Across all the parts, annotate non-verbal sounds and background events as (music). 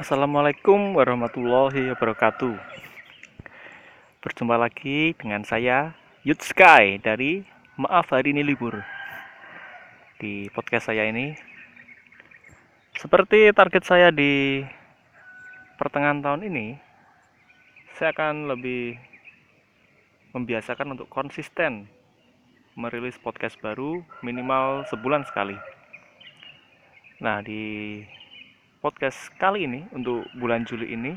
Assalamualaikum warahmatullahi wabarakatuh. Berjumpa lagi dengan saya Yud Sky dari Maaf Hari Ini Libur. Di podcast saya ini seperti target saya di pertengahan tahun ini, saya akan lebih membiasakan untuk konsisten merilis podcast baru minimal sebulan sekali. Nah, di podcast kali ini untuk bulan Juli ini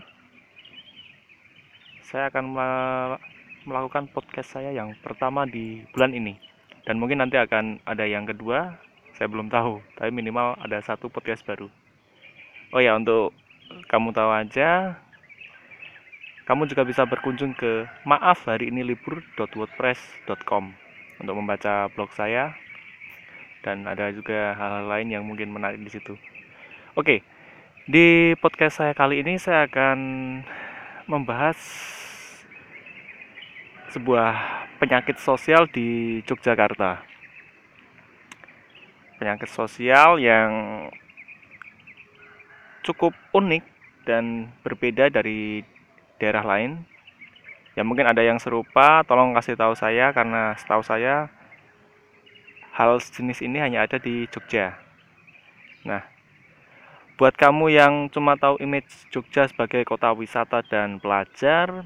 saya akan melakukan podcast saya yang pertama di bulan ini. Dan mungkin nanti akan ada yang kedua saya belum tahu. Tapi minimal ada satu podcast baru. Oh ya untuk kamu tahu aja kamu juga bisa berkunjung ke maaf hari ini libur.wordpress.com untuk membaca blog saya. Dan ada juga hal-hal lain yang mungkin menarik di situ. Oke, di podcast saya kali ini saya akan membahas sebuah penyakit sosial di Yogyakarta. Penyakit sosial yang cukup unik dan berbeda dari daerah lain. Ya mungkin ada yang serupa, tolong kasih tahu saya karena setahu saya hal sejenis ini hanya ada di Jogja. Nah, buat kamu yang cuma tahu image Jogja sebagai kota wisata dan pelajar,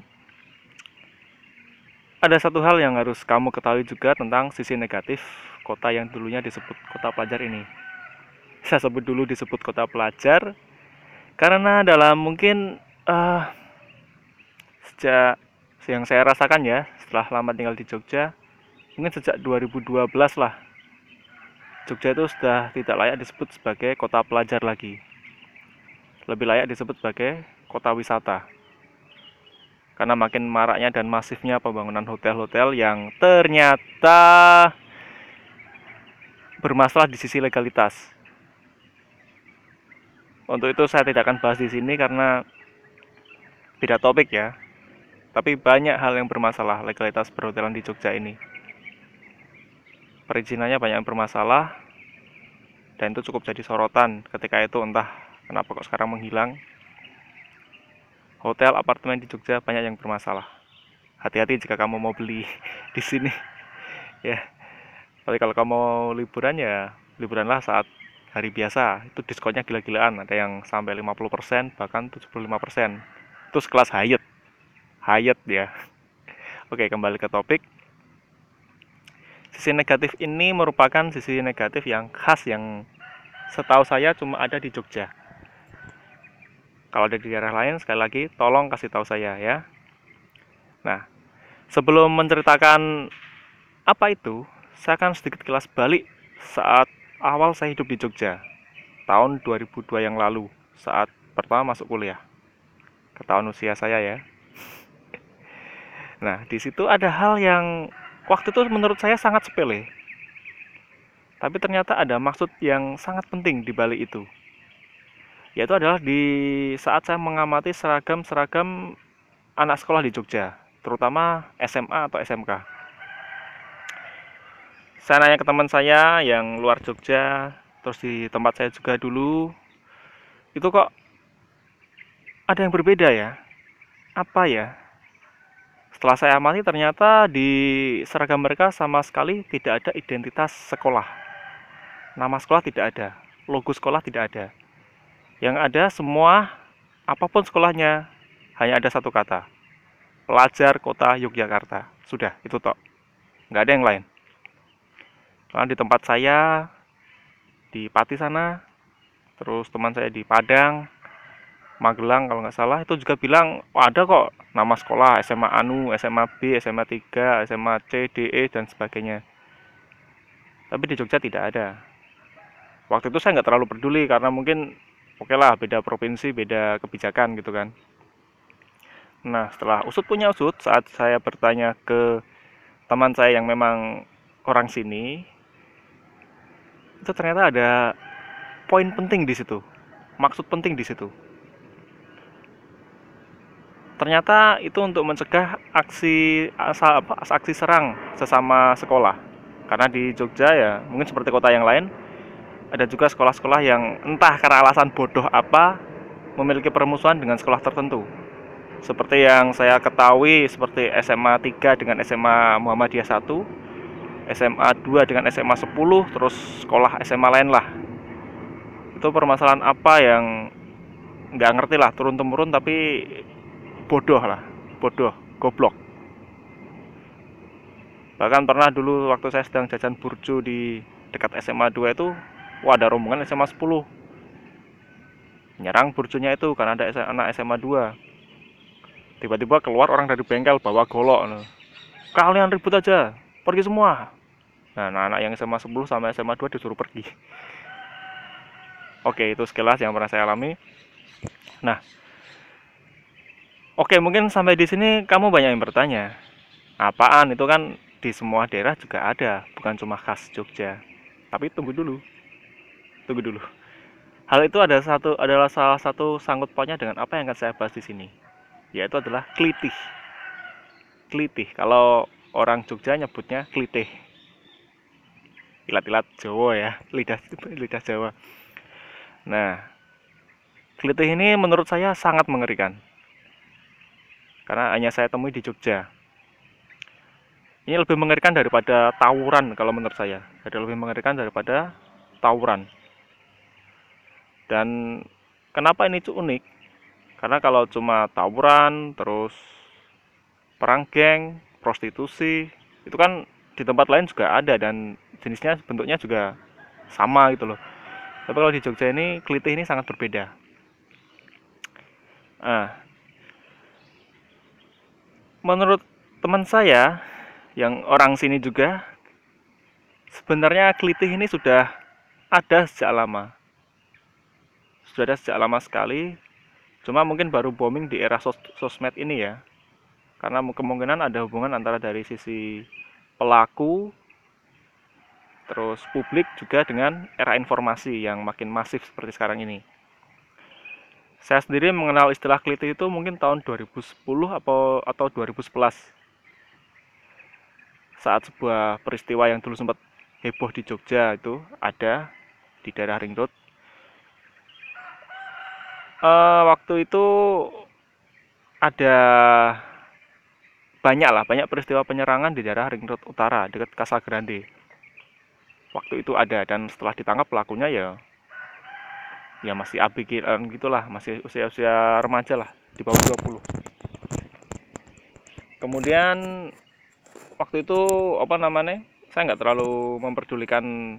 ada satu hal yang harus kamu ketahui juga tentang sisi negatif kota yang dulunya disebut kota pelajar ini. Saya sebut dulu disebut kota pelajar karena dalam mungkin uh, sejak yang saya rasakan ya setelah lama tinggal di Jogja mungkin sejak 2012 lah Jogja itu sudah tidak layak disebut sebagai kota pelajar lagi. Lebih layak disebut sebagai kota wisata. Karena makin maraknya dan masifnya pembangunan hotel-hotel yang ternyata bermasalah di sisi legalitas. Untuk itu saya tidak akan bahas di sini karena tidak topik ya. Tapi banyak hal yang bermasalah legalitas perhotelan di Jogja ini perizinannya banyak yang bermasalah dan itu cukup jadi sorotan ketika itu entah kenapa kok sekarang menghilang? Hotel apartemen di Jogja banyak yang bermasalah. Hati-hati jika kamu mau beli (laughs) di sini. Ya. Tapi kalau kamu mau liburan ya liburanlah saat hari biasa. Itu diskonnya gila-gilaan. Ada yang sampai 50% bahkan 75% itu sekelas Hyatt. Hyatt ya. (laughs) Oke kembali ke topik. Sisi negatif ini merupakan sisi negatif yang khas yang setahu saya cuma ada di Jogja kalau ada di daerah lain sekali lagi tolong kasih tahu saya ya nah sebelum menceritakan apa itu saya akan sedikit kelas balik saat awal saya hidup di Jogja tahun 2002 yang lalu saat pertama masuk kuliah ke tahun usia saya ya nah di situ ada hal yang waktu itu menurut saya sangat sepele. Tapi ternyata ada maksud yang sangat penting di balik itu. Yaitu adalah di saat saya mengamati seragam-seragam anak sekolah di Jogja, terutama SMA atau SMK. Saya nanya ke teman saya yang luar Jogja, terus di tempat saya juga dulu, itu kok ada yang berbeda ya? Apa ya? Setelah saya amati ternyata di seragam mereka sama sekali tidak ada identitas sekolah. Nama sekolah tidak ada, logo sekolah tidak ada. Yang ada semua apa pun sekolahnya hanya ada satu kata. Pelajar Kota Yogyakarta. Sudah, itu tok. Nggak ada yang lain. Karena di tempat saya di Pati sana, terus teman saya di Padang, Magelang kalau nggak salah itu juga bilang oh, ada kok nama sekolah SMA Anu, SMA B, SMA 3, SMA C, D, E dan sebagainya. Tapi di Jogja tidak ada. Waktu itu saya nggak terlalu peduli karena mungkin oke okay lah beda provinsi, beda kebijakan gitu kan. Nah setelah usut punya usut saat saya bertanya ke teman saya yang memang orang sini itu ternyata ada poin penting di situ, maksud penting di situ ternyata itu untuk mencegah aksi asal aksi serang sesama sekolah karena di Jogja ya mungkin seperti kota yang lain ada juga sekolah-sekolah yang entah karena alasan bodoh apa memiliki permusuhan dengan sekolah tertentu. Seperti yang saya ketahui seperti SMA 3 dengan SMA Muhammadiyah 1, SMA 2 dengan SMA 10, terus sekolah SMA lain lah. Itu permasalahan apa yang nggak ngerti lah turun temurun tapi bodoh lah, bodoh, goblok. Bahkan pernah dulu waktu saya sedang jajan burjo di dekat SMA 2 itu, wah ada rombongan SMA 10 nyerang burjonya itu karena ada anak SMA 2 tiba-tiba keluar orang dari bengkel bawa golok kalian ribut aja pergi semua. Nah anak-anak yang SMA 10 sama SMA 2 disuruh pergi. Oke itu sekilas yang pernah saya alami. Nah oke mungkin sampai di sini kamu banyak yang bertanya apaan? Itu kan di semua daerah juga ada bukan cuma khas Jogja. Tapi tunggu dulu tunggu dulu hal itu ada satu adalah salah satu sangkut pautnya dengan apa yang akan saya bahas di sini yaitu adalah klitih. Klitih, kalau orang Jogja nyebutnya klitih. Ilat-ilat Jawa ya, lidah lidah Jawa. Nah, klitih ini menurut saya sangat mengerikan. Karena hanya saya temui di Jogja. Ini lebih mengerikan daripada tawuran kalau menurut saya. Jadi lebih mengerikan daripada tawuran. Dan kenapa ini unik? Karena kalau cuma tawuran, terus perang geng, prostitusi, itu kan di tempat lain juga ada dan jenisnya bentuknya juga sama gitu loh. Tapi kalau di Jogja ini kelitih ini sangat berbeda. Nah, menurut teman saya yang orang sini juga sebenarnya kelitih ini sudah ada sejak lama. Sudah ada sejak lama sekali Cuma mungkin baru booming di era sos sosmed ini ya. Karena kemungkinan ada hubungan antara dari sisi pelaku terus publik juga dengan era informasi yang makin masif seperti sekarang ini. Saya sendiri mengenal istilah kliti itu mungkin tahun 2010 atau atau 2011. Saat sebuah peristiwa yang dulu sempat heboh di Jogja itu ada di daerah Ring Road uh, waktu itu ada banyak lah banyak peristiwa penyerangan di daerah Ring Road Utara dekat Grande. waktu itu ada dan setelah ditangkap pelakunya ya ya masih abigilan gitulah masih usia-usia remaja lah di bawah 20 kemudian waktu itu apa namanya saya nggak terlalu memperdulikan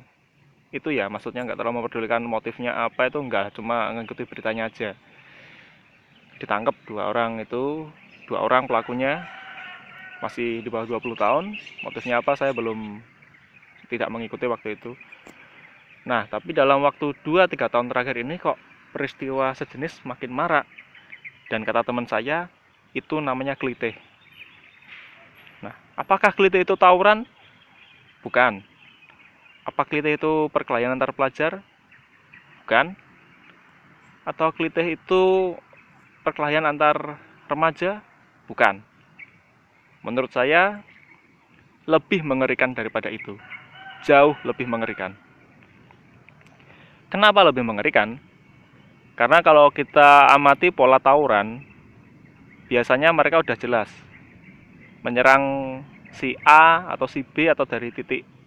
itu ya maksudnya nggak terlalu memperdulikan motifnya apa itu enggak cuma mengikuti beritanya aja. Ditangkap dua orang itu dua orang pelakunya masih di bawah 20 tahun. Motifnya apa saya belum tidak mengikuti waktu itu. Nah tapi dalam waktu 2-3 tahun terakhir ini kok peristiwa sejenis makin marak. Dan kata teman saya itu namanya klite nah apakah klite itu tawuran? Bukan apa klitih itu perkelahian antar pelajar? Bukan. Atau klitih itu perkelahian antar remaja? Bukan. Menurut saya lebih mengerikan daripada itu. Jauh lebih mengerikan. Kenapa lebih mengerikan? Karena kalau kita amati pola tawuran, biasanya mereka udah jelas menyerang si A atau si B atau dari titik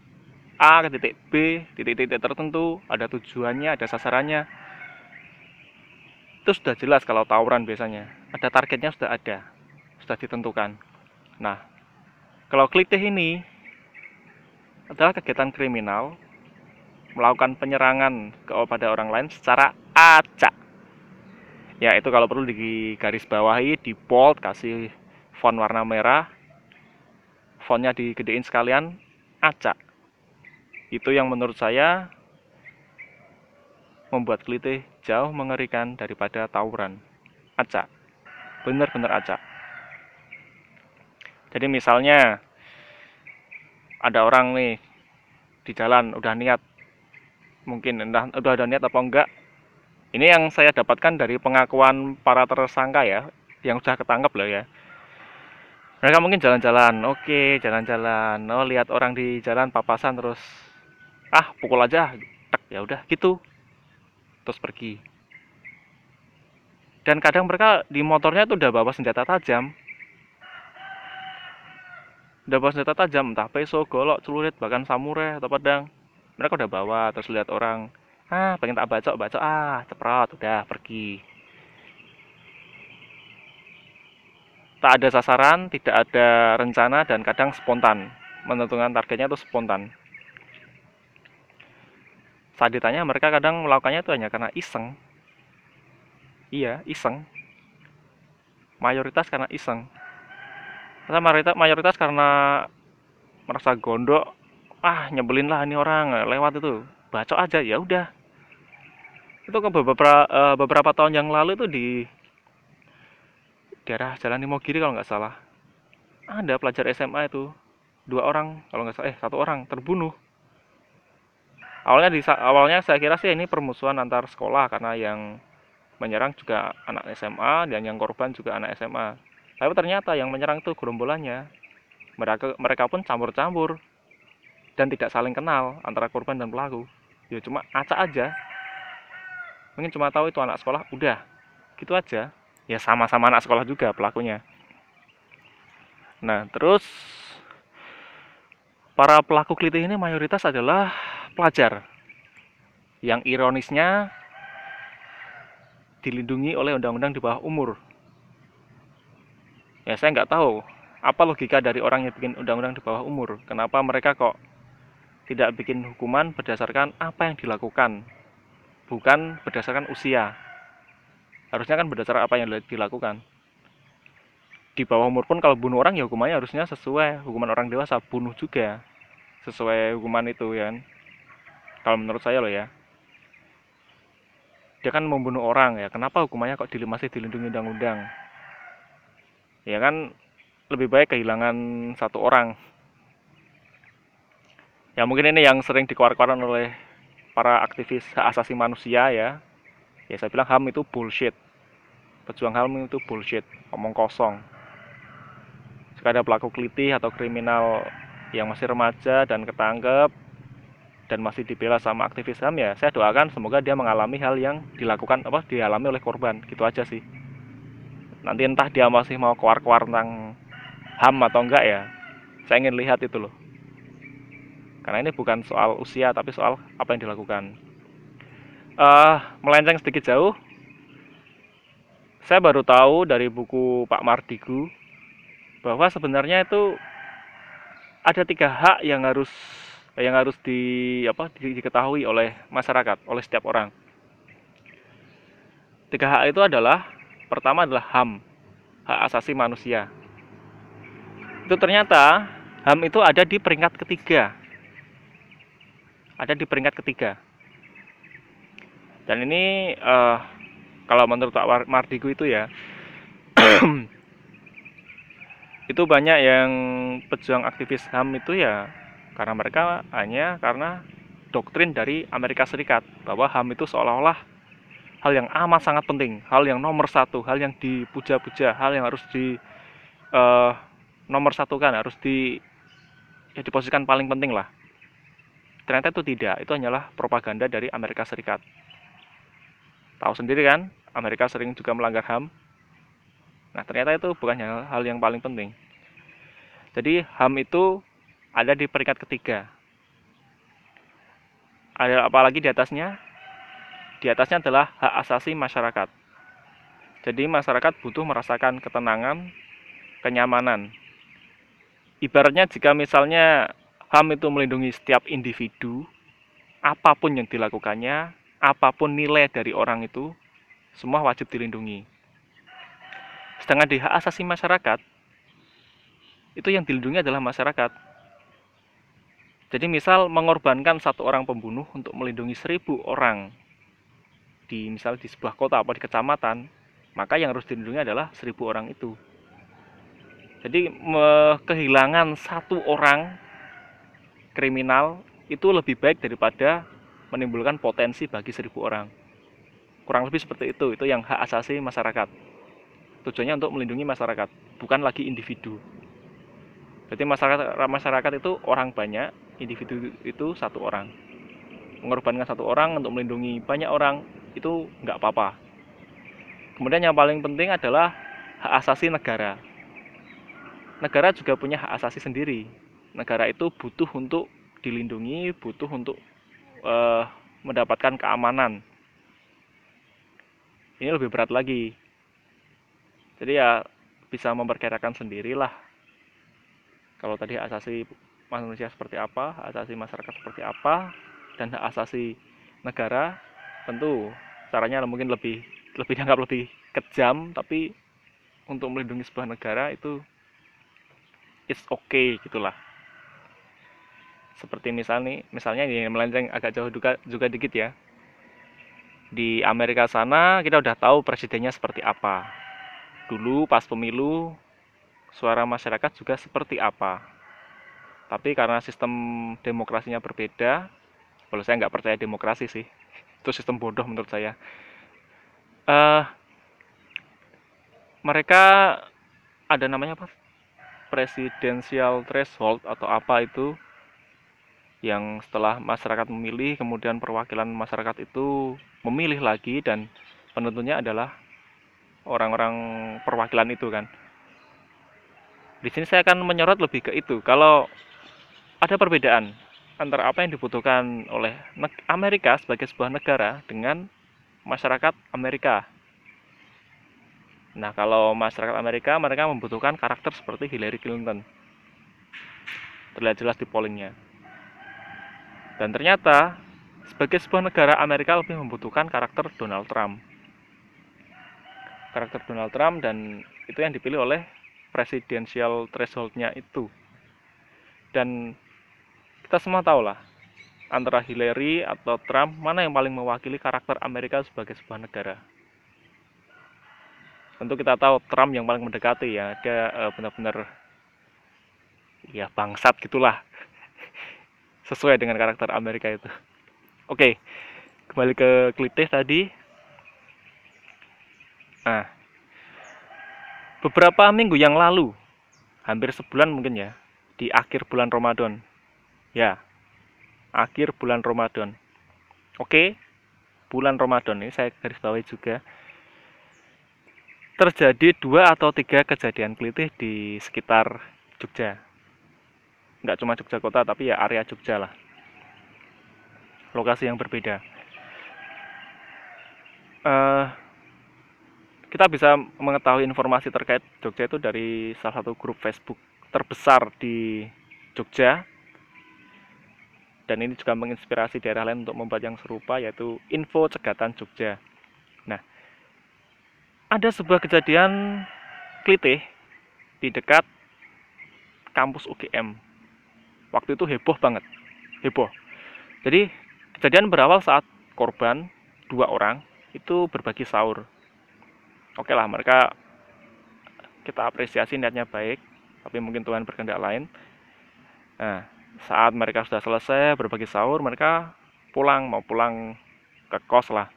A ke titik B, titik-titik tertentu, ada tujuannya, ada sasarannya. Itu sudah jelas kalau tawuran biasanya. Ada targetnya sudah ada, sudah ditentukan. Nah, kalau klitih ini adalah kegiatan kriminal melakukan penyerangan kepada orang lain secara acak. Ya, itu kalau perlu digaris bawahi, di bold, kasih font warna merah, fontnya digedein sekalian, acak itu yang menurut saya membuat kelitih jauh mengerikan daripada tawuran. Acak. Benar-benar acak. Jadi misalnya ada orang nih di jalan udah niat mungkin entah udah ada niat apa enggak ini yang saya dapatkan dari pengakuan para tersangka ya yang sudah ketangkep loh ya mereka mungkin jalan-jalan oke jalan-jalan oh lihat orang di jalan papasan terus ah pukul aja. Tek ya udah gitu. Terus pergi. Dan kadang mereka di motornya tuh udah bawa senjata tajam. Udah bawa senjata tajam entah peso golok celurit bahkan samurai atau pedang. Mereka udah bawa terus lihat orang. Ah pengen tak baca baca ah ceprot udah pergi. Tak ada sasaran tidak ada rencana dan kadang spontan. Menentukan targetnya itu spontan saat ditanya mereka kadang melakukannya itu hanya karena iseng. Iya iseng. Mayoritas karena iseng. Karena mayoritas karena merasa gondok ah nyebelin lah ini orang lewat itu bacok aja. Ya udah. Itu ke beberapa uh, beberapa tahun yang lalu itu di daerah Jalan Imogiri kalau nggak salah. Ada pelajar SMA itu dua orang kalau nggak salah eh satu orang terbunuh awalnya di awalnya saya kira sih ini permusuhan antar sekolah karena yang menyerang juga anak SMA dan yang korban juga anak SMA tapi ternyata yang menyerang itu gerombolannya. Mereka mereka pun campur-campur dan tidak saling kenal antara korban dan pelaku. Ya cuma acak aja. Mungkin cuma tahu itu anak sekolah udah gitu aja. Ya sama-sama anak sekolah juga pelakunya. Nah terus para pelaku kelitih ini mayoritas adalah pelajar yang ironisnya dilindungi oleh undang-undang di bawah umur. Ya saya nggak tahu apa logika dari orang yang bikin undang-undang di bawah umur. Kenapa mereka kok tidak bikin hukuman berdasarkan apa yang dilakukan bukan berdasarkan usia? Harusnya kan berdasarkan apa yang dilakukan. Di bawah umur pun kalau bunuh orang ya hukumannya harusnya sesuai. Hukuman orang dewasa bunuh juga sesuai hukuman itu ya kan kalau menurut saya loh ya. Dia kan membunuh orang ya. Kenapa hukumannya kok masih dilindungi undang-undang? Ya kan lebih baik kehilangan satu orang. Ya mungkin ini yang sering dikeluarkan oleh para aktivis hak asasi manusia ya. Ya saya bilang HAM itu bullshit. Pejuang HAM itu bullshit. Omong kosong. Jika ada pelaku kelitih atau kriminal yang masih remaja dan ketangkep dan masih dibela sama aktivis HAM ya saya doakan semoga dia mengalami hal yang dilakukan apa dialami oleh korban. Gitu aja sih. Nanti entah dia masih mau keluar-keluar tentang HAM atau enggak ya saya ingin lihat itu loh. Karena ini bukan soal usia tapi soal apa yang dilakukan. Uh, melenceng sedikit jauh. Saya baru tahu dari buku Pak Mardigu bahwa sebenarnya itu ada tiga hak yang harus yang harus di apa di, diketahui oleh masyarakat oleh setiap orang. Tiga hak itu adalah pertama adalah HAM hak asasi manusia. Itu ternyata HAM itu ada di peringkat ketiga. Ada di peringkat ketiga. Dan ini uh, kalau menurut Pak Mardigu itu ya (clears throat) itu banyak yang pejuang aktivis HAM itu ya karena mereka hanya karena doktrin dari Amerika Serikat bahwa HAM itu seolah-olah hal yang amat sangat penting, hal yang nomor satu, hal yang dipuja-puja, hal yang harus di uh, nomor satu kan, harus di ya diposisikan paling penting lah. Ternyata itu tidak, itu hanyalah propaganda dari Amerika Serikat. Tahu sendiri kan, Amerika sering juga melanggar HAM. Nah, ternyata itu bukan hal yang paling penting. Jadi HAM itu ada di peringkat ketiga. Ada apa lagi di atasnya? Di atasnya adalah hak asasi masyarakat. Jadi masyarakat butuh merasakan ketenangan, kenyamanan. Ibaratnya jika misalnya HAM itu melindungi setiap individu, apa pun yang dilakukannya, apa pun nilai dari orang itu, semua wajib dilindungi. Sedangkan di hak asasi masyarakat, itu yang dilindungi adalah masyarakat. Jadi misal mengorbankan satu orang pembunuh untuk melindungi seribu orang di misal di sebuah kota atau di kecamatan, maka yang harus dilindungi adalah seribu orang itu. Jadi kehilangan satu orang kriminal itu lebih baik daripada menimbulkan potensi bagi seribu orang. Kurang lebih seperti itu, itu yang hak asasi masyarakat. Tujuannya untuk melindungi masyarakat, bukan lagi individu. Jadi masyarakat masyarakat itu orang banyak, individu itu satu orang. Mengorbankan satu orang untuk melindungi banyak orang itu nggak apa-apa. kemudian yang paling penting adalah hak asasi negara. Negara juga punya hak asasi sendiri. Negara itu butuh untuk dilindungi butuh untuk uh, mendapatkan keamanan. Ini lebih berat lagi. Jadi ya bisa memperkirakan sendirilah. Kalau tadi asasi manusia seperti apa hak asasi masyarakat seperti apa dan hak asasi negara tentu caranya mungkin lebih lebih (laughs) dianggap lebih kejam tapi untuk melindungi sebuah negara itu it's okay gitulah. Seperti misalnya misalnya ini melenceng agak jauh juga juga dikit ya. Di Amerika sana kita udah tahu presidennya seperti apa. Dulu pas pemilu suara masyarakat juga seperti apa tapi karena sistem demokrasinya berbeda kalau saya nggak percaya demokrasi sih? Itu sistem bodoh menurut saya. Uh, mereka ada namanya apa? Presidensial threshold atau apa itu yang setelah masyarakat memilih kemudian perwakilan masyarakat itu memilih lagi dan penentunya adalah orang-orang perwakilan itu kan. Di sini saya akan menyorot lebih ke itu. Kalau ada perbedaan antara apa yang dibutuhkan oleh Amerika sebagai sebuah negara dengan masyarakat Amerika. Nah, kalau masyarakat Amerika, mereka membutuhkan karakter seperti Hillary Clinton. Terlihat jelas di pollingnya. Dan ternyata, sebagai sebuah negara, Amerika lebih membutuhkan karakter Donald Trump. Karakter Donald Trump dan itu yang dipilih oleh presidential threshold-nya itu. Dan kita semua tahu lah, antara Hillary atau Trump mana yang paling mewakili karakter Amerika sebagai sebuah negara? Tentu kita tahu Trump yang paling mendekati ya dia uh, benar-benar ya bangsat gitulah. (laughs) Sesuai dengan karakter Amerika itu. Oke kembali ke klitih tadi. Nah beberapa minggu yang lalu hampir sebulan mungkin ya di akhir bulan Ramadan ya akhir bulan Ramadan. Oke, bulan Ramadan ini saya garis bawahi juga terjadi dua atau tiga kejadian kelitih di sekitar Jogja. Nggak cuma Jogja kota, tapi ya area Jogja lah. Lokasi yang berbeda. Uh, kita bisa mengetahui informasi terkait Jogja itu dari salah satu grup Facebook terbesar di Jogja dan ini juga menginspirasi daerah lain untuk membuat yang serupa yaitu Info Cegatan Jogja. Nah, ada sebuah kejadian klitih di dekat kampus UGM. Waktu itu heboh banget, heboh. Jadi kejadian berawal saat korban dua orang itu berbagi sahur. Oke lah, mereka kita apresiasi niatnya baik, tapi mungkin Tuhan berkehendak lain. Nah, saat mereka sudah selesai berbagi sahur mereka pulang mau pulang ke kos lah.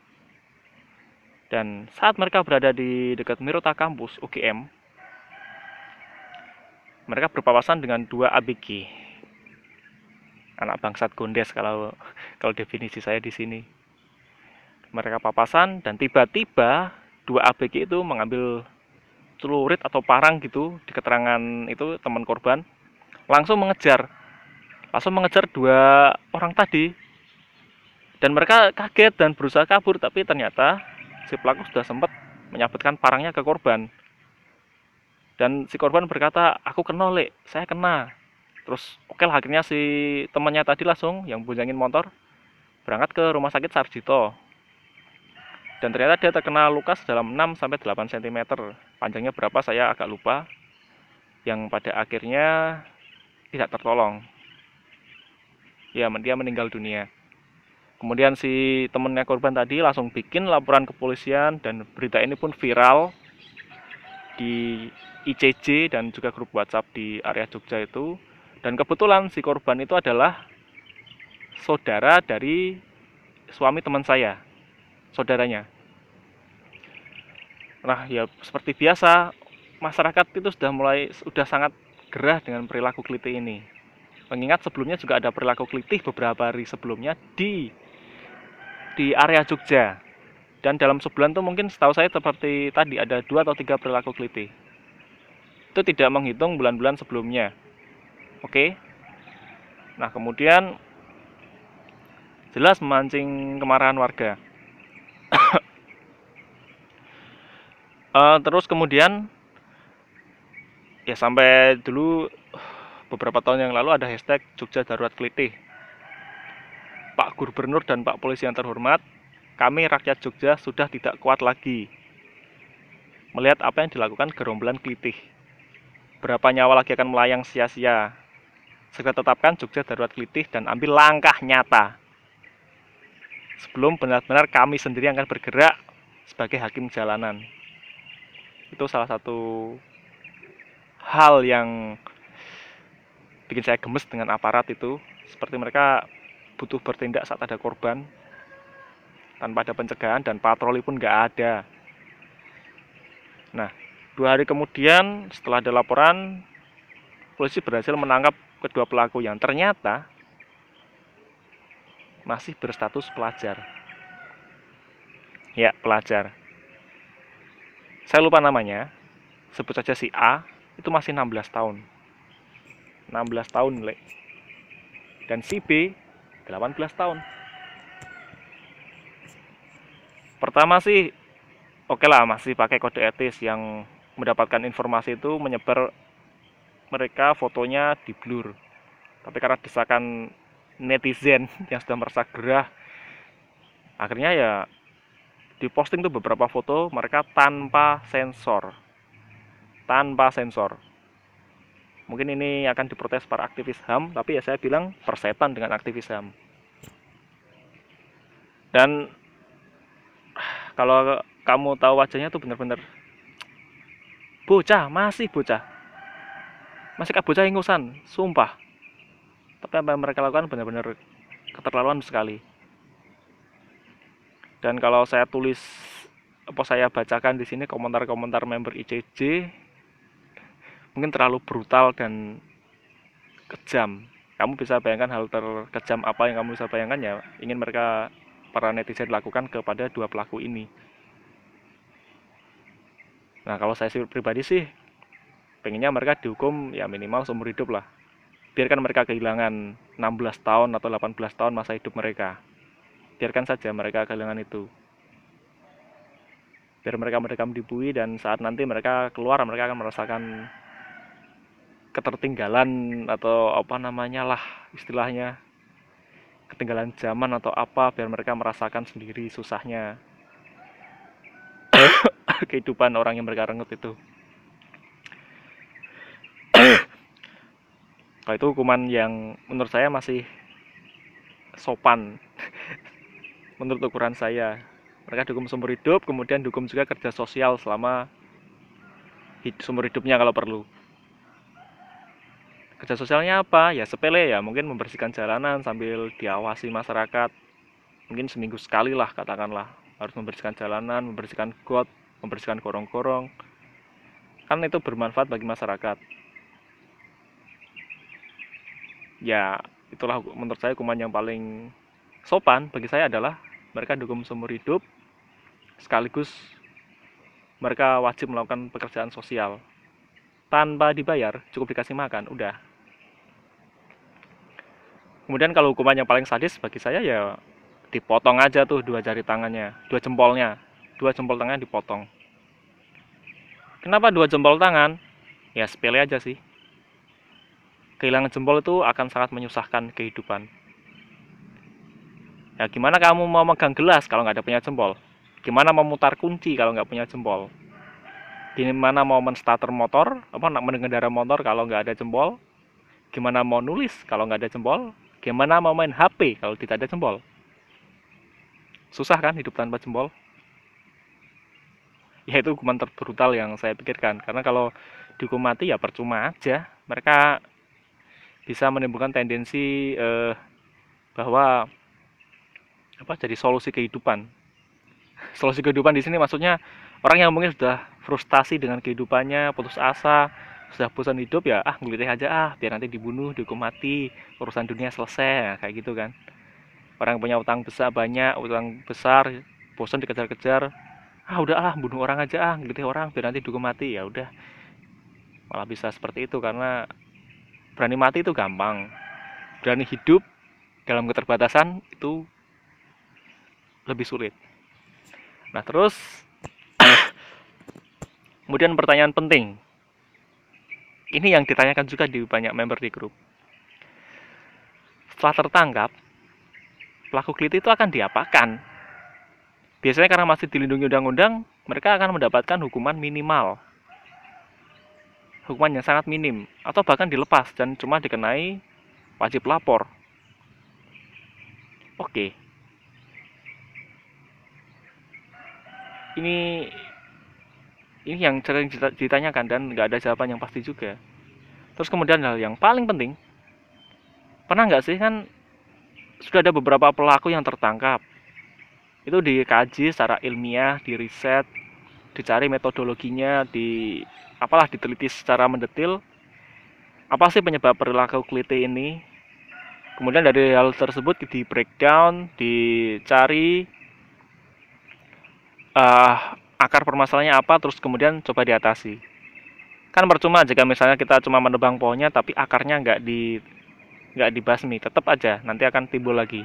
Dan saat mereka berada di dekat Mirota kampus UGM mereka berpapasan dengan dua ABG anak bangsat gondes kalau kalau definisi saya di sini. Mereka papasan dan tiba-tiba dua ABG itu mengambil celurit atau parang gitu di keterangan itu teman korban langsung mengejar langsung mengejar dua orang tadi. Dan mereka kaget dan berusaha kabur tapi ternyata si pelaku sudah sempat menyabetkan parangnya ke korban. Dan si korban berkata aku kena lek. Saya kena. Terus oke lah akhirnya si temannya tadi langsung yang bunjangin motor berangkat ke rumah sakit Sarjito. Dan ternyata dia terkena luka dalam 6 sampai 8 cm panjangnya berapa saya agak lupa. Yang pada akhirnya tidak tertolong ya dia meninggal dunia. Kemudian si temennya korban tadi langsung bikin laporan ke polisian dan berita ini pun viral di ICJ dan juga grup WhatsApp di area Jogja itu. Dan kebetulan si korban itu adalah saudara dari suami teman saya saudaranya. Nah ya seperti biasa masyarakat itu sudah mulai sudah sangat gerah dengan perilaku keliti ini Mengingat sebelumnya juga ada perilaku kelitih beberapa hari sebelumnya di di area Jogja. Dan dalam sebulan tuh mungkin setahu saya seperti tadi ada dua atau tiga perilaku kelitih. Itu tidak menghitung bulan-bulan sebelumnya. Oke? Nah kemudian jelas memancing kemarahan warga. Uh, (coughs) terus kemudian ya sampai dulu beberapa tahun yang lalu ada hashtag Jogja Darurat Kelitih Pak Gubernur dan Pak Polisi yang terhormat, kami rakyat Jogja sudah tidak kuat lagi melihat apa yang dilakukan gerombolan kelitih. Berapa nyawa lagi akan melayang sia-sia. Segera tetapkan Jogja darurat kelitih dan ambil langkah nyata. Sebelum benar-benar kami sendiri akan bergerak sebagai hakim jalanan. Itu salah satu hal yang bikin saya gemes dengan aparat itu. Seperti mereka butuh bertindak saat ada korban tanpa ada pencegahan dan patroli pun nggak ada. Nah, dua hari kemudian setelah ada laporan, polisi berhasil menangkap kedua pelaku yang ternyata masih berstatus pelajar. Ya, pelajar. Saya lupa namanya, sebut saja si A, itu masih 16 tahun. 16 tahun, Le. Dan si B 18 tahun. Pertama sih oke okay lah masih pakai kode etis yang mendapatkan informasi itu menyebar mereka fotonya di blur. Tapi karena desakan netizen (laughs) yang sudah merasa gerah akhirnya ya diposting tuh beberapa foto mereka tanpa sensor tanpa sensor mungkin ini akan diprotes para aktivis HAM tapi ya saya bilang persetan dengan aktivis HAM dan kalau kamu tahu wajahnya tuh bener-bener bocah masih bocah. Masih kak bocah ingusan sumpah. Tapi apa yang mereka lakukan benar-benar keterlaluan sekali. Dan kalau saya tulis apa saya bacakan di sini komentar-komentar member ICJ mungkin terlalu brutal dan kejam. Kamu bisa bayangkan hal terkejam apa yang kamu bisa bayangkan ya ingin mereka para netizen lakukan kepada dua pelaku ini. Nah kalau saya pribadi sih pengennya mereka dihukum ya minimal seumur hidup lah. Biarkan mereka kehilangan 16 tahun atau 18 tahun masa hidup mereka. Biarkan saja mereka kehilangan itu. Biar mereka mereka dibui dan saat nanti mereka keluar mereka akan merasakan ketertinggalan atau apa namanya lah istilahnya. Ketinggalan zaman atau apa biar mereka merasakan sendiri susahnya. (coughs) Kehidupan orang yang mereka rengut itu. (coughs) Kalau itu hukuman yang menurut saya masih sopan. (coughs) Menurut ukuran saya. Mereka dihukum seumur hidup kemudian dihukum juga kerja sosial selama hid sumber hidupnya kalau perlu kerja sosialnya apa? Ya sepele ya mungkin membersihkan jalanan sambil diawasi masyarakat. Mungkin seminggu sekali lah katakanlah. Harus membersihkan jalanan membersihkan got membersihkan gorong-gorong. Kan itu bermanfaat bagi masyarakat. Ya itulah menurut saya hukuman yang paling sopan bagi saya adalah mereka dihukum seumur hidup sekaligus mereka wajib melakukan pekerjaan sosial. Tanpa dibayar cukup dikasih makan udah kemudian kalau hukuman yang paling sadis bagi saya ya dipotong aja tuh dua jari tangannya dua jempolnya. Dua jempol tangan dipotong. Kenapa dua jempol tangan? Ya sepele aja sih. Kehilangan jempol itu akan sangat menyusahkan kehidupan. Ya gimana kamu mau megang gelas kalau nggak ada punya jempol? Gimana memutar kunci kalau nggak punya jempol? Gimana mau menstarter motor? Apa mengendara motor kalau nggak ada jempol? Gimana mau nulis kalau nggak ada jempol Gimana mau main HP kalau tidak ada jempol? Susah kan hidup tanpa jempol? (laughs) Ya itu hukuman terbrutal yang saya pikirkan. Karena kalau dihukum mati ya percuma aja. Mereka bisa menimbulkan tendensi eh, bahwa apa jadi solusi kehidupan. (laughs) Solusi kehidupan di sini maksudnya orang yang mungkin sudah frustasi dengan kehidupannya, putus asa, sudah bosan hidup ya ah ngulitih aja ah biar nanti dibunuh dihukum mati urusan dunia selesai. Nah, kayak gitu kan. Orang punya utang besar banyak utang besar bosan dikejar-kejar. Ah udahlah bunuh orang aja ah gitu orang biar nanti dihukum mati. Ya udah. Malah bisa seperti itu karena berani mati itu gampang. Berani hidup dalam keterbatasan itu lebih sulit. Nah terus (coughs) kemudian pertanyaan penting ini yang ditanyakan juga di banyak member di grup setelah tertangkap pelaku keliti itu akan diapakan biasanya karena masih dilindungi undang-undang mereka akan mendapatkan hukuman minimal hukuman yang sangat minim atau bahkan dilepas dan cuma dikenai wajib lapor. Oke. Ini ini yang sering ditanyakan dan nggak ada jawaban yang pasti juga. Terus kemudian hal yang paling penting, pernah nggak sih kan sudah ada beberapa pelaku yang tertangkap. Itu dikaji secara ilmiah, di riset, dicari metodologinya, di apalah diteliti secara mendetil apa sih penyebab perilaku keliti ini kemudian dari hal tersebut di breakdown dicari uh, akar permasalahannya apa terus kemudian coba diatasi kan percuma jika misalnya kita cuma menebang pohonnya tapi akarnya nggak di nggak dibasmi tetap aja nanti akan timbul lagi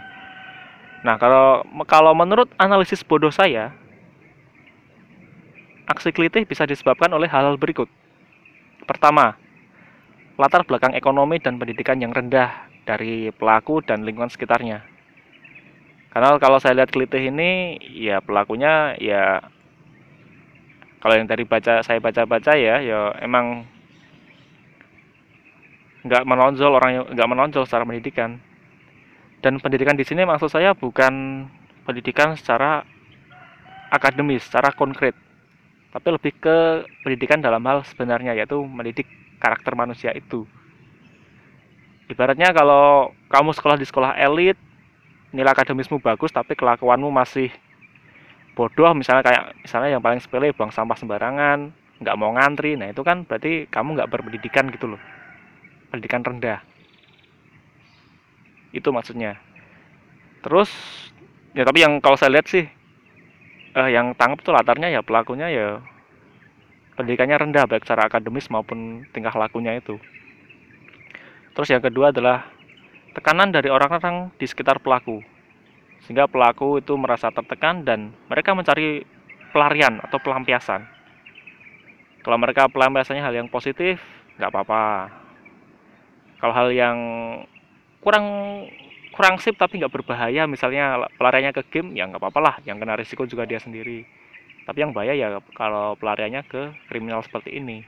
nah kalau kalau menurut analisis bodoh saya Aksi kelitih bisa disebabkan oleh hal-hal berikut. Pertama, latar belakang ekonomi dan pendidikan yang rendah dari pelaku dan lingkungan sekitarnya. Karena kalau saya lihat kelitih ini, ya pelakunya ya kalau yang dari baca saya baca-baca ya, ya emang nggak menonjol orang nggak menonjol secara pendidikan. Dan pendidikan di sini maksud saya bukan pendidikan secara akademis, secara konkret tapi lebih ke pendidikan dalam hal sebenarnya yaitu mendidik karakter manusia itu ibaratnya kalau kamu sekolah di sekolah elit nilai akademismu bagus tapi kelakuanmu masih bodoh misalnya kayak misalnya yang paling sepele buang sampah sembarangan nggak mau ngantri nah itu kan berarti kamu nggak berpendidikan gitu loh pendidikan rendah itu maksudnya terus ya tapi yang kalau saya lihat sih eh, yang tangkap tuh latarnya ya pelakunya ya pendidikannya rendah baik secara akademis maupun tingkah lakunya itu. Terus yang kedua adalah tekanan dari orang-orang di sekitar pelaku. Sehingga pelaku itu merasa tertekan dan mereka mencari pelarian atau pelampiasan. Kalau mereka pelampiasannya hal yang positif, nggak apa-apa. Kalau hal yang kurang kurang sip tapi nggak berbahaya misalnya pelariannya ke game ya nggak apa-apa lah yang kena risiko juga dia sendiri tapi yang bahaya ya kalau pelariannya ke kriminal seperti ini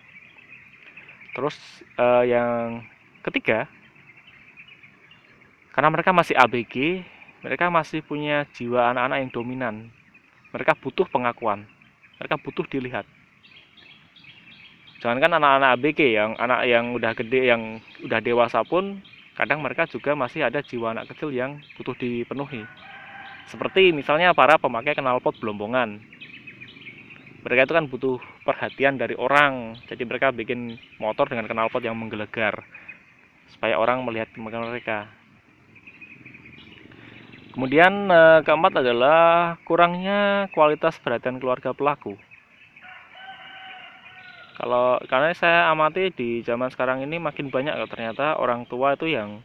terus uh, yang ketiga karena mereka masih ABG mereka masih punya jiwa anak-anak yang dominan mereka butuh pengakuan mereka butuh dilihat jangankan anak-anak ABG yang anak yang udah gede yang udah dewasa pun kadang mereka juga masih ada jiwa anak kecil yang butuh dipenuhi. Seperti misalnya para pemakai knalpot belombongan. Mereka itu kan butuh perhatian dari orang, jadi mereka bikin motor dengan knalpot yang menggelegar supaya orang melihat mereka. Kemudian eh, keempat adalah kurangnya kualitas perhatian keluarga pelaku. Kalau karena saya amati di zaman sekarang ini makin banyak loh ternyata orang tua itu yang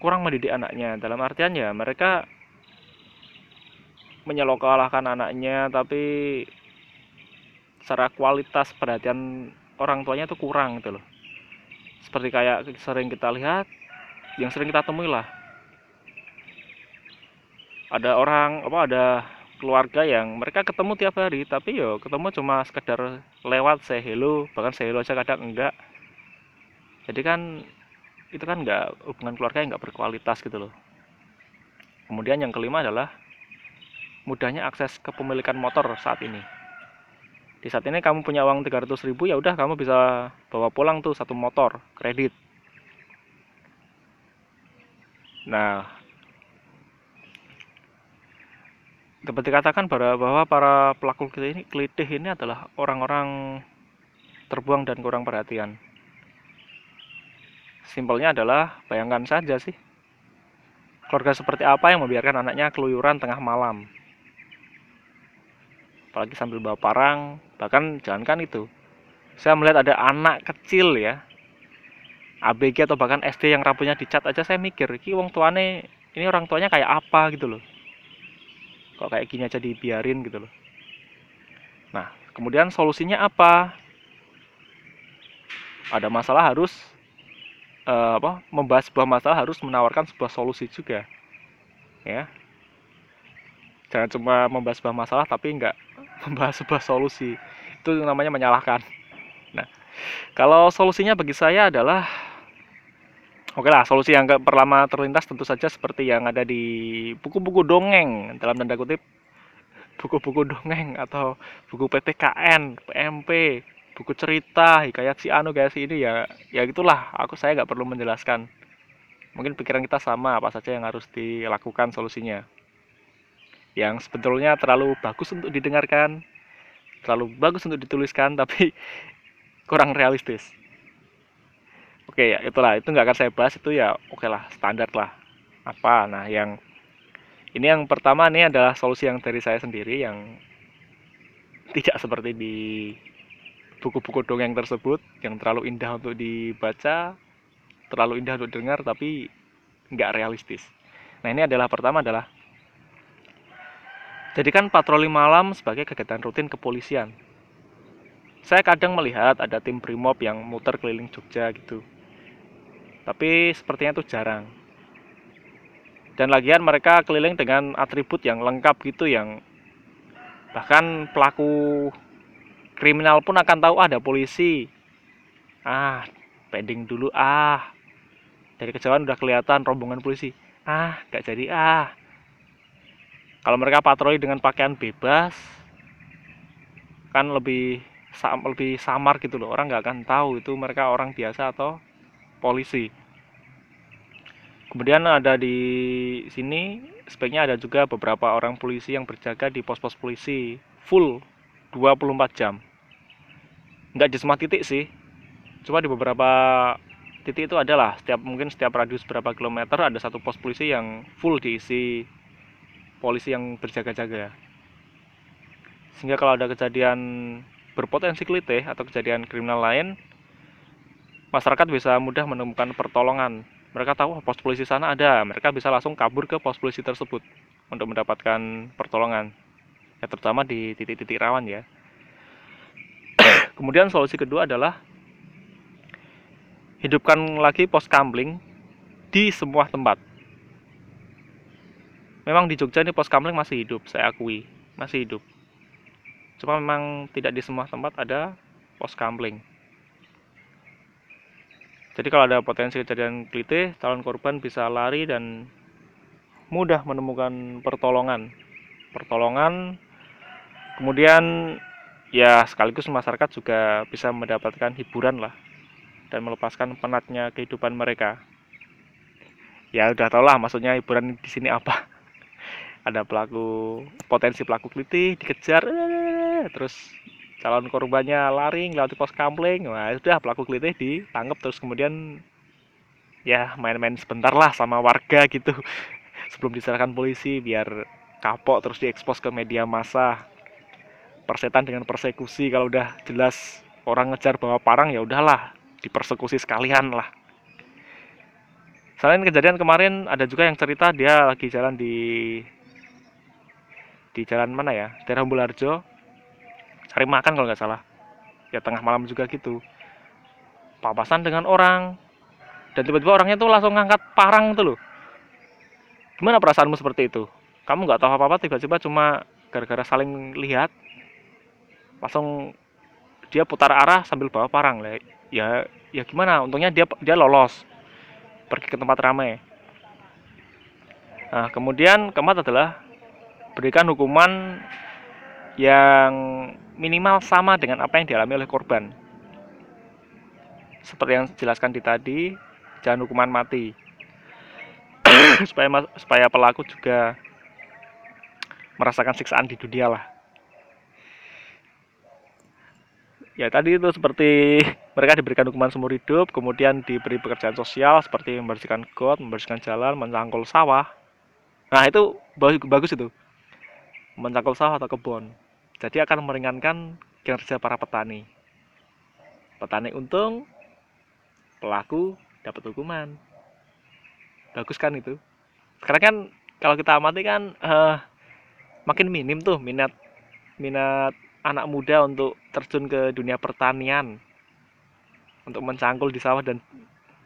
kurang mendidik anaknya. Dalam artian ya mereka menyelokalahkan anaknya tapi secara kualitas perhatian orang tuanya itu kurang gitu loh. Seperti kayak sering kita lihat, yang sering kita temui lah. Ada orang apa ada keluarga yang mereka ketemu tiap hari tapi yo ketemu cuma sekedar lewat say hello bahkan say hello aja kadang enggak. Jadi kan itu kan enggak hubungan keluarga yang enggak berkualitas gitu loh. Kemudian yang kelima adalah mudahnya akses kepemilikan motor saat ini. Di saat ini kamu punya uang 300 ribu ya udah kamu bisa bawa pulang tuh satu motor kredit. Nah dapat dikatakan bahwa para pelaku ini kelitih ini adalah orang-orang terbuang dan kurang perhatian. Simpelnya adalah bayangkan saja sih. keluarga seperti apa yang membiarkan anaknya keluyuran tengah malam apalagi sambil bawa parang bahkan jangankan itu saya melihat ada anak kecil ya ABG atau bahkan SD yang rambutnya dicat aja saya mikir ini wong tuane ini orang tuanya kayak apa gitu loh kok kayak gini aja dibiarin gitu loh. Nah kemudian solusinya apa? Ada masalah harus uh, apa membahas sebuah masalah harus menawarkan sebuah solusi juga ya. Jangan cuma membahas sebuah masalah tapi enggak (laughs) membahas sebuah solusi. Itu namanya menyalahkan. Nah kalau solusinya bagi saya adalah oke lah solusi yang pertama terlintas tentu saja seperti yang ada di buku-buku dongeng dalam tanda kutip buku-buku dongeng atau buku PPKN, PMP, buku cerita hikayat si anu kayak si ini ya ya gitulah. Aku saya nggak perlu menjelaskan. Mungkin pikiran kita sama apa saja yang harus dilakukan solusinya. Yang sebetulnya terlalu bagus untuk didengarkan terlalu bagus untuk dituliskan tapi (laughs) kurang realistis oke ya itulah itu nggak akan saya bahas itu ya oke lah standar lah apa nah yang ini yang pertama ini adalah solusi yang dari saya sendiri yang tidak seperti di buku-buku dongeng tersebut yang terlalu indah untuk dibaca, terlalu indah untuk dengar tapi nggak realistis. Nah ini adalah pertama adalah jadikan patroli malam sebagai kegiatan rutin kepolisian. Saya kadang melihat ada tim brimob yang muter keliling Jogja gitu. Tapi sepertinya itu jarang. Dan lagian mereka keliling dengan atribut yang lengkap gitu yang bahkan pelaku kriminal pun akan tahu ah, ada polisi. Ah pending dulu. Ah dari kejauhan udah kelihatan rombongan polisi. Ah gak jadi. Ah. Kalau mereka patroli dengan pakaian bebas kan lebih lebih samar gitu loh. Orang nggak akan tahu itu mereka orang biasa atau polisi. Kemudian ada di sini sebaiknya ada juga beberapa orang polisi yang berjaga di pos-pos polisi full 24 jam. Nggak di semua titik sih cuma di beberapa titik itu adalah setiap mungkin setiap radius berapa kilometer ada satu pos polisi yang full diisi polisi yang berjaga-jaga. Sehingga kalau ada kejadian berpotensi kelitih atau kejadian kriminal lain masyarakat bisa mudah menemukan pertolongan. Mereka tahu pos polisi sana ada mereka bisa langsung kabur ke pos polisi tersebut untuk mendapatkan pertolongan. Ya terutama di titik-titik rawan ya. (coughs) Kemudian solusi kedua adalah hidupkan lagi pos kamling di semua tempat. Memang di Jogja ini pos kamling masih hidup saya akui masih hidup. Cuma memang tidak di semua tempat ada pos kamling jadi kalau ada potensi kejadian klite calon korban bisa lari dan mudah menemukan pertolongan. Pertolongan kemudian ya sekaligus masyarakat juga bisa mendapatkan hiburan lah dan melepaskan penatnya kehidupan mereka. Ya udah tau lah maksudnya hiburan di sini apa. (laughs) Ada pelaku potensi pelaku keliti dikejar terus calon korbannya lari ngelewati pos kampling. Wah sudah pelaku keliti ditangkap terus kemudian ya main-main sebentar lah sama warga gitu. (laughs) Sebelum diserahkan polisi biar kapok terus diekspos ke media massa. Persetan dengan persekusi kalau udah jelas orang ngejar bawa parang ya udahlah dipersekusi sekalian lah. Selain kejadian kemarin ada juga yang cerita dia lagi jalan di di jalan mana ya? Daerah Bularjo cari makan kalau nggak salah. Ya tengah malam juga gitu. Papasan dengan orang. Dan tiba-tiba orangnya tuh langsung ngangkat parang tuh loh. Gimana perasaanmu seperti itu? Kamu nggak tahu apa-apa tiba-tiba cuma gara-gara saling lihat langsung dia putar arah sambil bawa parang. Lah ya ya gimana? Untungnya dia dia lolos. Pergi ke tempat ramai. Nah kemudian keempat adalah berikan hukuman yang minimal sama dengan apa yang dialami oleh korban seperti yang dijelaskan di tadi jangan hukuman mati (coughs) supaya supaya pelaku juga merasakan siksaan di dunia lah ya tadi itu seperti mereka diberikan hukuman seumur hidup, kemudian diberi pekerjaan sosial seperti membersihkan got, membersihkan jalan, mencangkul sawah. Nah, itu bagus itu. Mencangkul sawah atau kebun. Jadi akan meringankan kinerja para petani. Petani untung, pelaku dapat hukuman. Bagus kan itu? Sekarang kan kalau kita amati kan uh, makin minim tuh minat minat anak muda untuk terjun ke dunia pertanian untuk mencangkul di sawah dan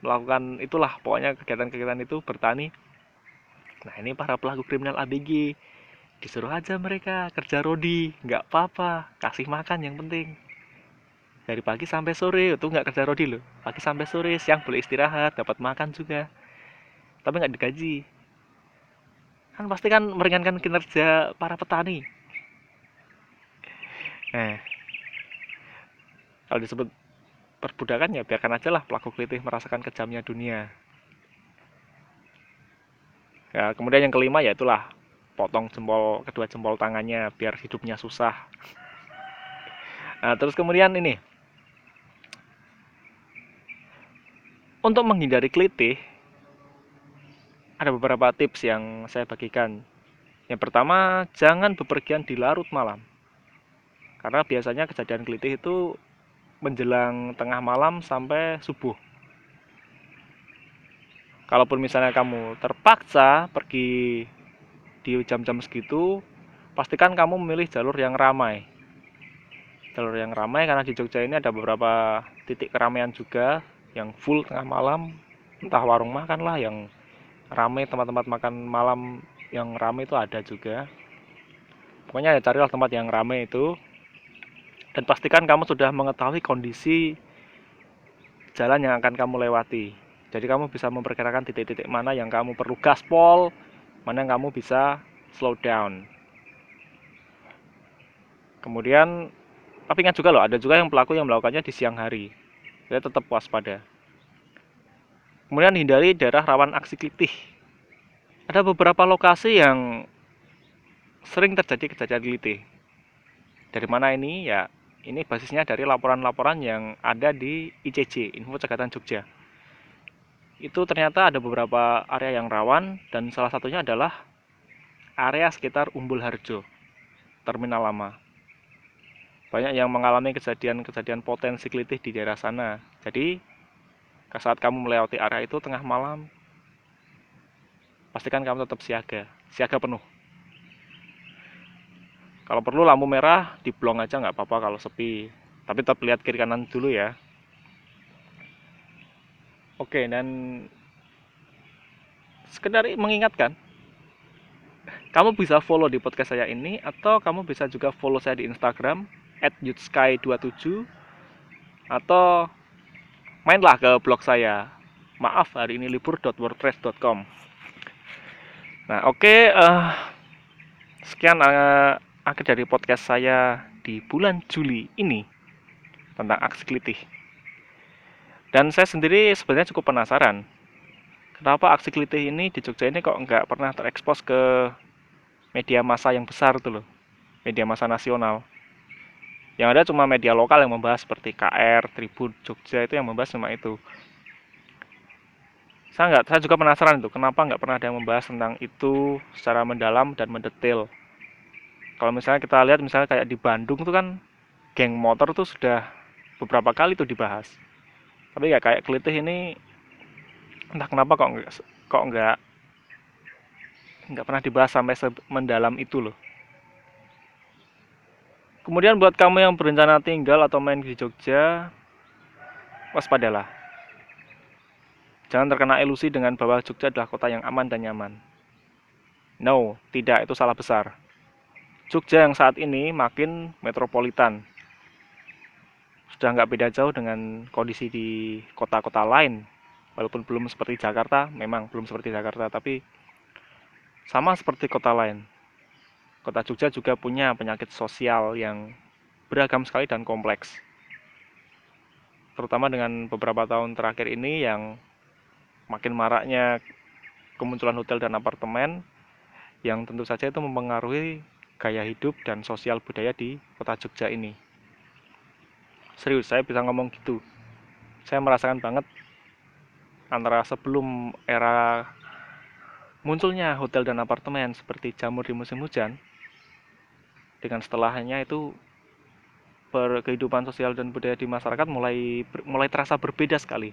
melakukan itulah pokoknya kegiatan-kegiatan itu bertani nah ini para pelaku kriminal ABG disuruh aja mereka kerja rodi. Nggak apa-apa kasih makan yang penting. Dari pagi sampai sore itu nggak kerja rodi loh. Pagi sampai sore siang boleh istirahat dapat makan juga. Tapi nggak digaji. Kan pasti kan meringankan kinerja para petani. Eh kalau disebut perbudakan ya biarkan aja lah pelaku kelitih merasakan kejamnya dunia. Ya kemudian yang kelima ya itulah potong jempol kedua jempol tangannya biar hidupnya susah. Nah terus kemudian ini. Untuk menghindari kelitih ada beberapa tips yang saya bagikan. Yang pertama jangan bepergian di larut malam. Karena biasanya kejadian kelitih itu menjelang tengah malam sampai subuh. Kalaupun misalnya kamu terpaksa pergi di jam-jam segitu, pastikan kamu memilih jalur yang ramai. Jalur yang ramai karena di Jogja ini ada beberapa titik keramaian juga yang full tengah malam, entah warung makan lah yang ramai tempat-tempat makan malam yang ramai itu ada juga. Pokoknya ya carilah tempat yang ramai itu dan pastikan kamu sudah mengetahui kondisi jalan yang akan kamu lewati. Jadi kamu bisa memperkirakan titik-titik mana yang kamu perlu gaspol, mana kamu bisa slow down. Kemudian, tapi ingat juga loh, ada juga yang pelaku yang melakukannya di siang hari. Jadi tetap waspada. Kemudian hindari daerah rawan aksi klitih. Ada beberapa lokasi yang sering terjadi kejadian klitih. Dari mana ini? Ya ini basisnya dari laporan-laporan yang ada di ICJ, Info Cegatan Jogja. Itu ternyata ada beberapa area yang rawan dan salah satunya adalah area sekitar Umbul Harjo, terminal lama. Banyak yang mengalami kejadian-kejadian potensi kelitih di daerah sana. Jadi, saat kamu melewati area itu tengah malam, pastikan kamu tetap siaga, siaga penuh kalau perlu lampu merah diblong aja nggak apa-apa kalau sepi tapi tetap lihat kiri kanan dulu ya oke dan sekedar mengingatkan kamu bisa follow di podcast saya ini atau kamu bisa juga follow saya di Instagram @yutsky27 atau mainlah ke blog saya maaf hari ini libur.wordpress.com nah oke okay, uh, eh, sekian uh, akhir dari podcast saya di bulan Juli ini tentang aksi kelitih. Dan saya sendiri sebenarnya cukup penasaran, kenapa aksi kelitih ini di Jogja ini kok nggak pernah terekspos ke media massa yang besar tuh loh, media massa nasional. Yang ada cuma media lokal yang membahas seperti KR, Tribun, Jogja itu yang membahas cuma itu. Saya nggak, saya juga penasaran itu, kenapa nggak pernah ada yang membahas tentang itu secara mendalam dan mendetail kalau misalnya kita lihat misalnya kayak di Bandung tuh kan geng motor tuh sudah beberapa kali tuh dibahas tapi ya kayak kelitih ini entah kenapa kok nggak kok nggak nggak pernah dibahas sampai mendalam itu loh. Kemudian buat kamu yang berencana tinggal atau main di Jogja waspadalah. Jangan terkena ilusi dengan bahwa Jogja adalah kota yang aman dan nyaman. No tidak itu salah besar. Jogja yang saat ini makin metropolitan. Sudah nggak beda jauh dengan kondisi di kota-kota lain. Walaupun belum seperti Jakarta, memang belum seperti Jakarta, tapi sama seperti kota lain. Kota Jogja juga punya penyakit sosial yang beragam sekali dan kompleks. Terutama dengan beberapa tahun terakhir ini yang makin maraknya kemunculan hotel dan apartemen yang tentu saja itu mempengaruhi gaya hidup dan sosial budaya di kota Jogja ini. Serius, saya bisa ngomong gitu. saya merasakan banget antara sebelum era munculnya hotel dan apartemen seperti jamur di musim hujan dengan setelahnya itu ber, kehidupan sosial dan budaya di masyarakat mulai mulai terasa berbeda sekali.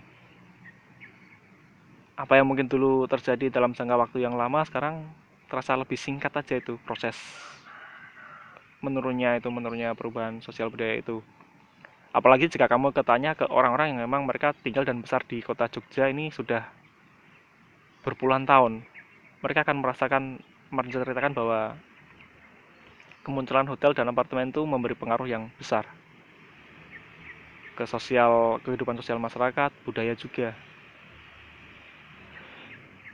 Apa yang mungkin dulu terjadi dalam jangka waktu yang lama sekarang terasa lebih singkat aja itu proses menurunnya itu menurunnya perubahan sosial budaya itu. Apalagi jika kamu ketanya ke orang-orang yang memang mereka tinggal dan besar di kota Jogja ini sudah berpuluhan tahun. Mereka akan merasakan menceritakan bahwa kemunculan hotel dan apartemen itu memberi pengaruh yang besar ke sosial kehidupan sosial masyarakat, budaya juga.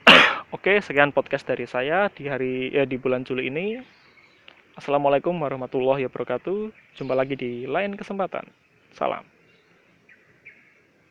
(coughs) Oke, sekian podcast dari saya di hari ya di bulan Juli ini. Assalamualaikum warahmatullahi wabarakatuh. Jumpa lagi di lain kesempatan. Salam.